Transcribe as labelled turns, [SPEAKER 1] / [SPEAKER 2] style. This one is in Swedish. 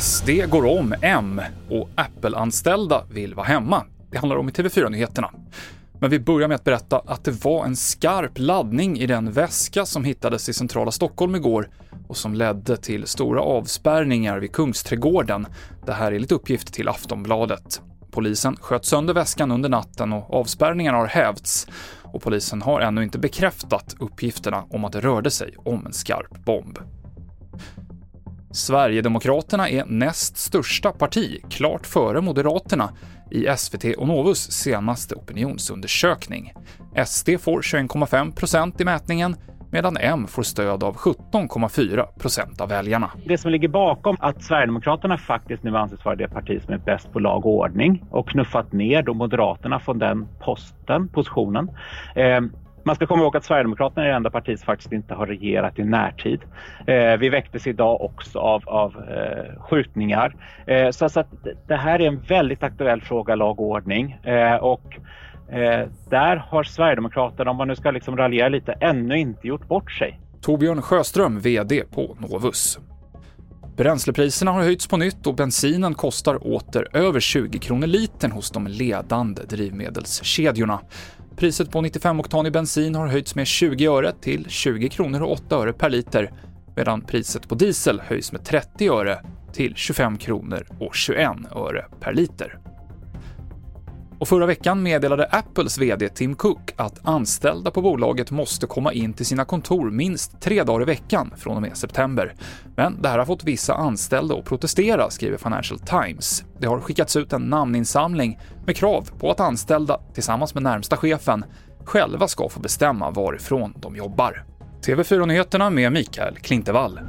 [SPEAKER 1] SD går om M och Apple-anställda vill vara hemma. Det handlar om i TV4-nyheterna. Men vi börjar med att berätta att det var en skarp laddning i den väska som hittades i centrala Stockholm igår och som ledde till stora avspärrningar vid Kungsträdgården. Det här är enligt uppgift till Aftonbladet. Polisen sköt sönder väskan under natten och avspärrningarna har hävts och polisen har ännu inte bekräftat uppgifterna om att det rörde sig om en skarp bomb. Sverigedemokraterna är näst största parti, klart före Moderaterna, i SVT och Novus senaste opinionsundersökning. SD får 21,5 procent i mätningen, medan M får stöd av 17,4 procent av väljarna.
[SPEAKER 2] Det som ligger bakom att Sverigedemokraterna faktiskt nu anses vara det parti som är bäst på lag och ordning och knuffat ner då Moderaterna från den posten, positionen, eh, man ska komma ihåg att Sverigedemokraterna är det enda parti som faktiskt inte har regerat i närtid. Eh, vi väcktes idag också av, av eh, skjutningar. Eh, så, så, att det här är en väldigt aktuell fråga, lag och ordning. Eh, och eh, där har Sverigedemokraterna, om man nu ska liksom raljera lite, ännu inte gjort bort sig.
[SPEAKER 1] Torbjörn Sjöström, VD på Novus. Bränslepriserna har höjts på nytt och bensinen kostar åter över 20 kronor litern hos de ledande drivmedelskedjorna. Priset på 95-oktanig bensin har höjts med 20 öre till 20 kronor och 8 öre per liter, medan priset på diesel höjs med 30 öre till 25 kronor och 21 öre per liter. Och förra veckan meddelade Apples VD Tim Cook att anställda på bolaget måste komma in till sina kontor minst tre dagar i veckan från och med september. Men det här har fått vissa anställda att protestera, skriver Financial Times. Det har skickats ut en namninsamling med krav på att anställda, tillsammans med närmsta chefen, själva ska få bestämma varifrån de jobbar. TV4-nyheterna med Mikael Klintevall.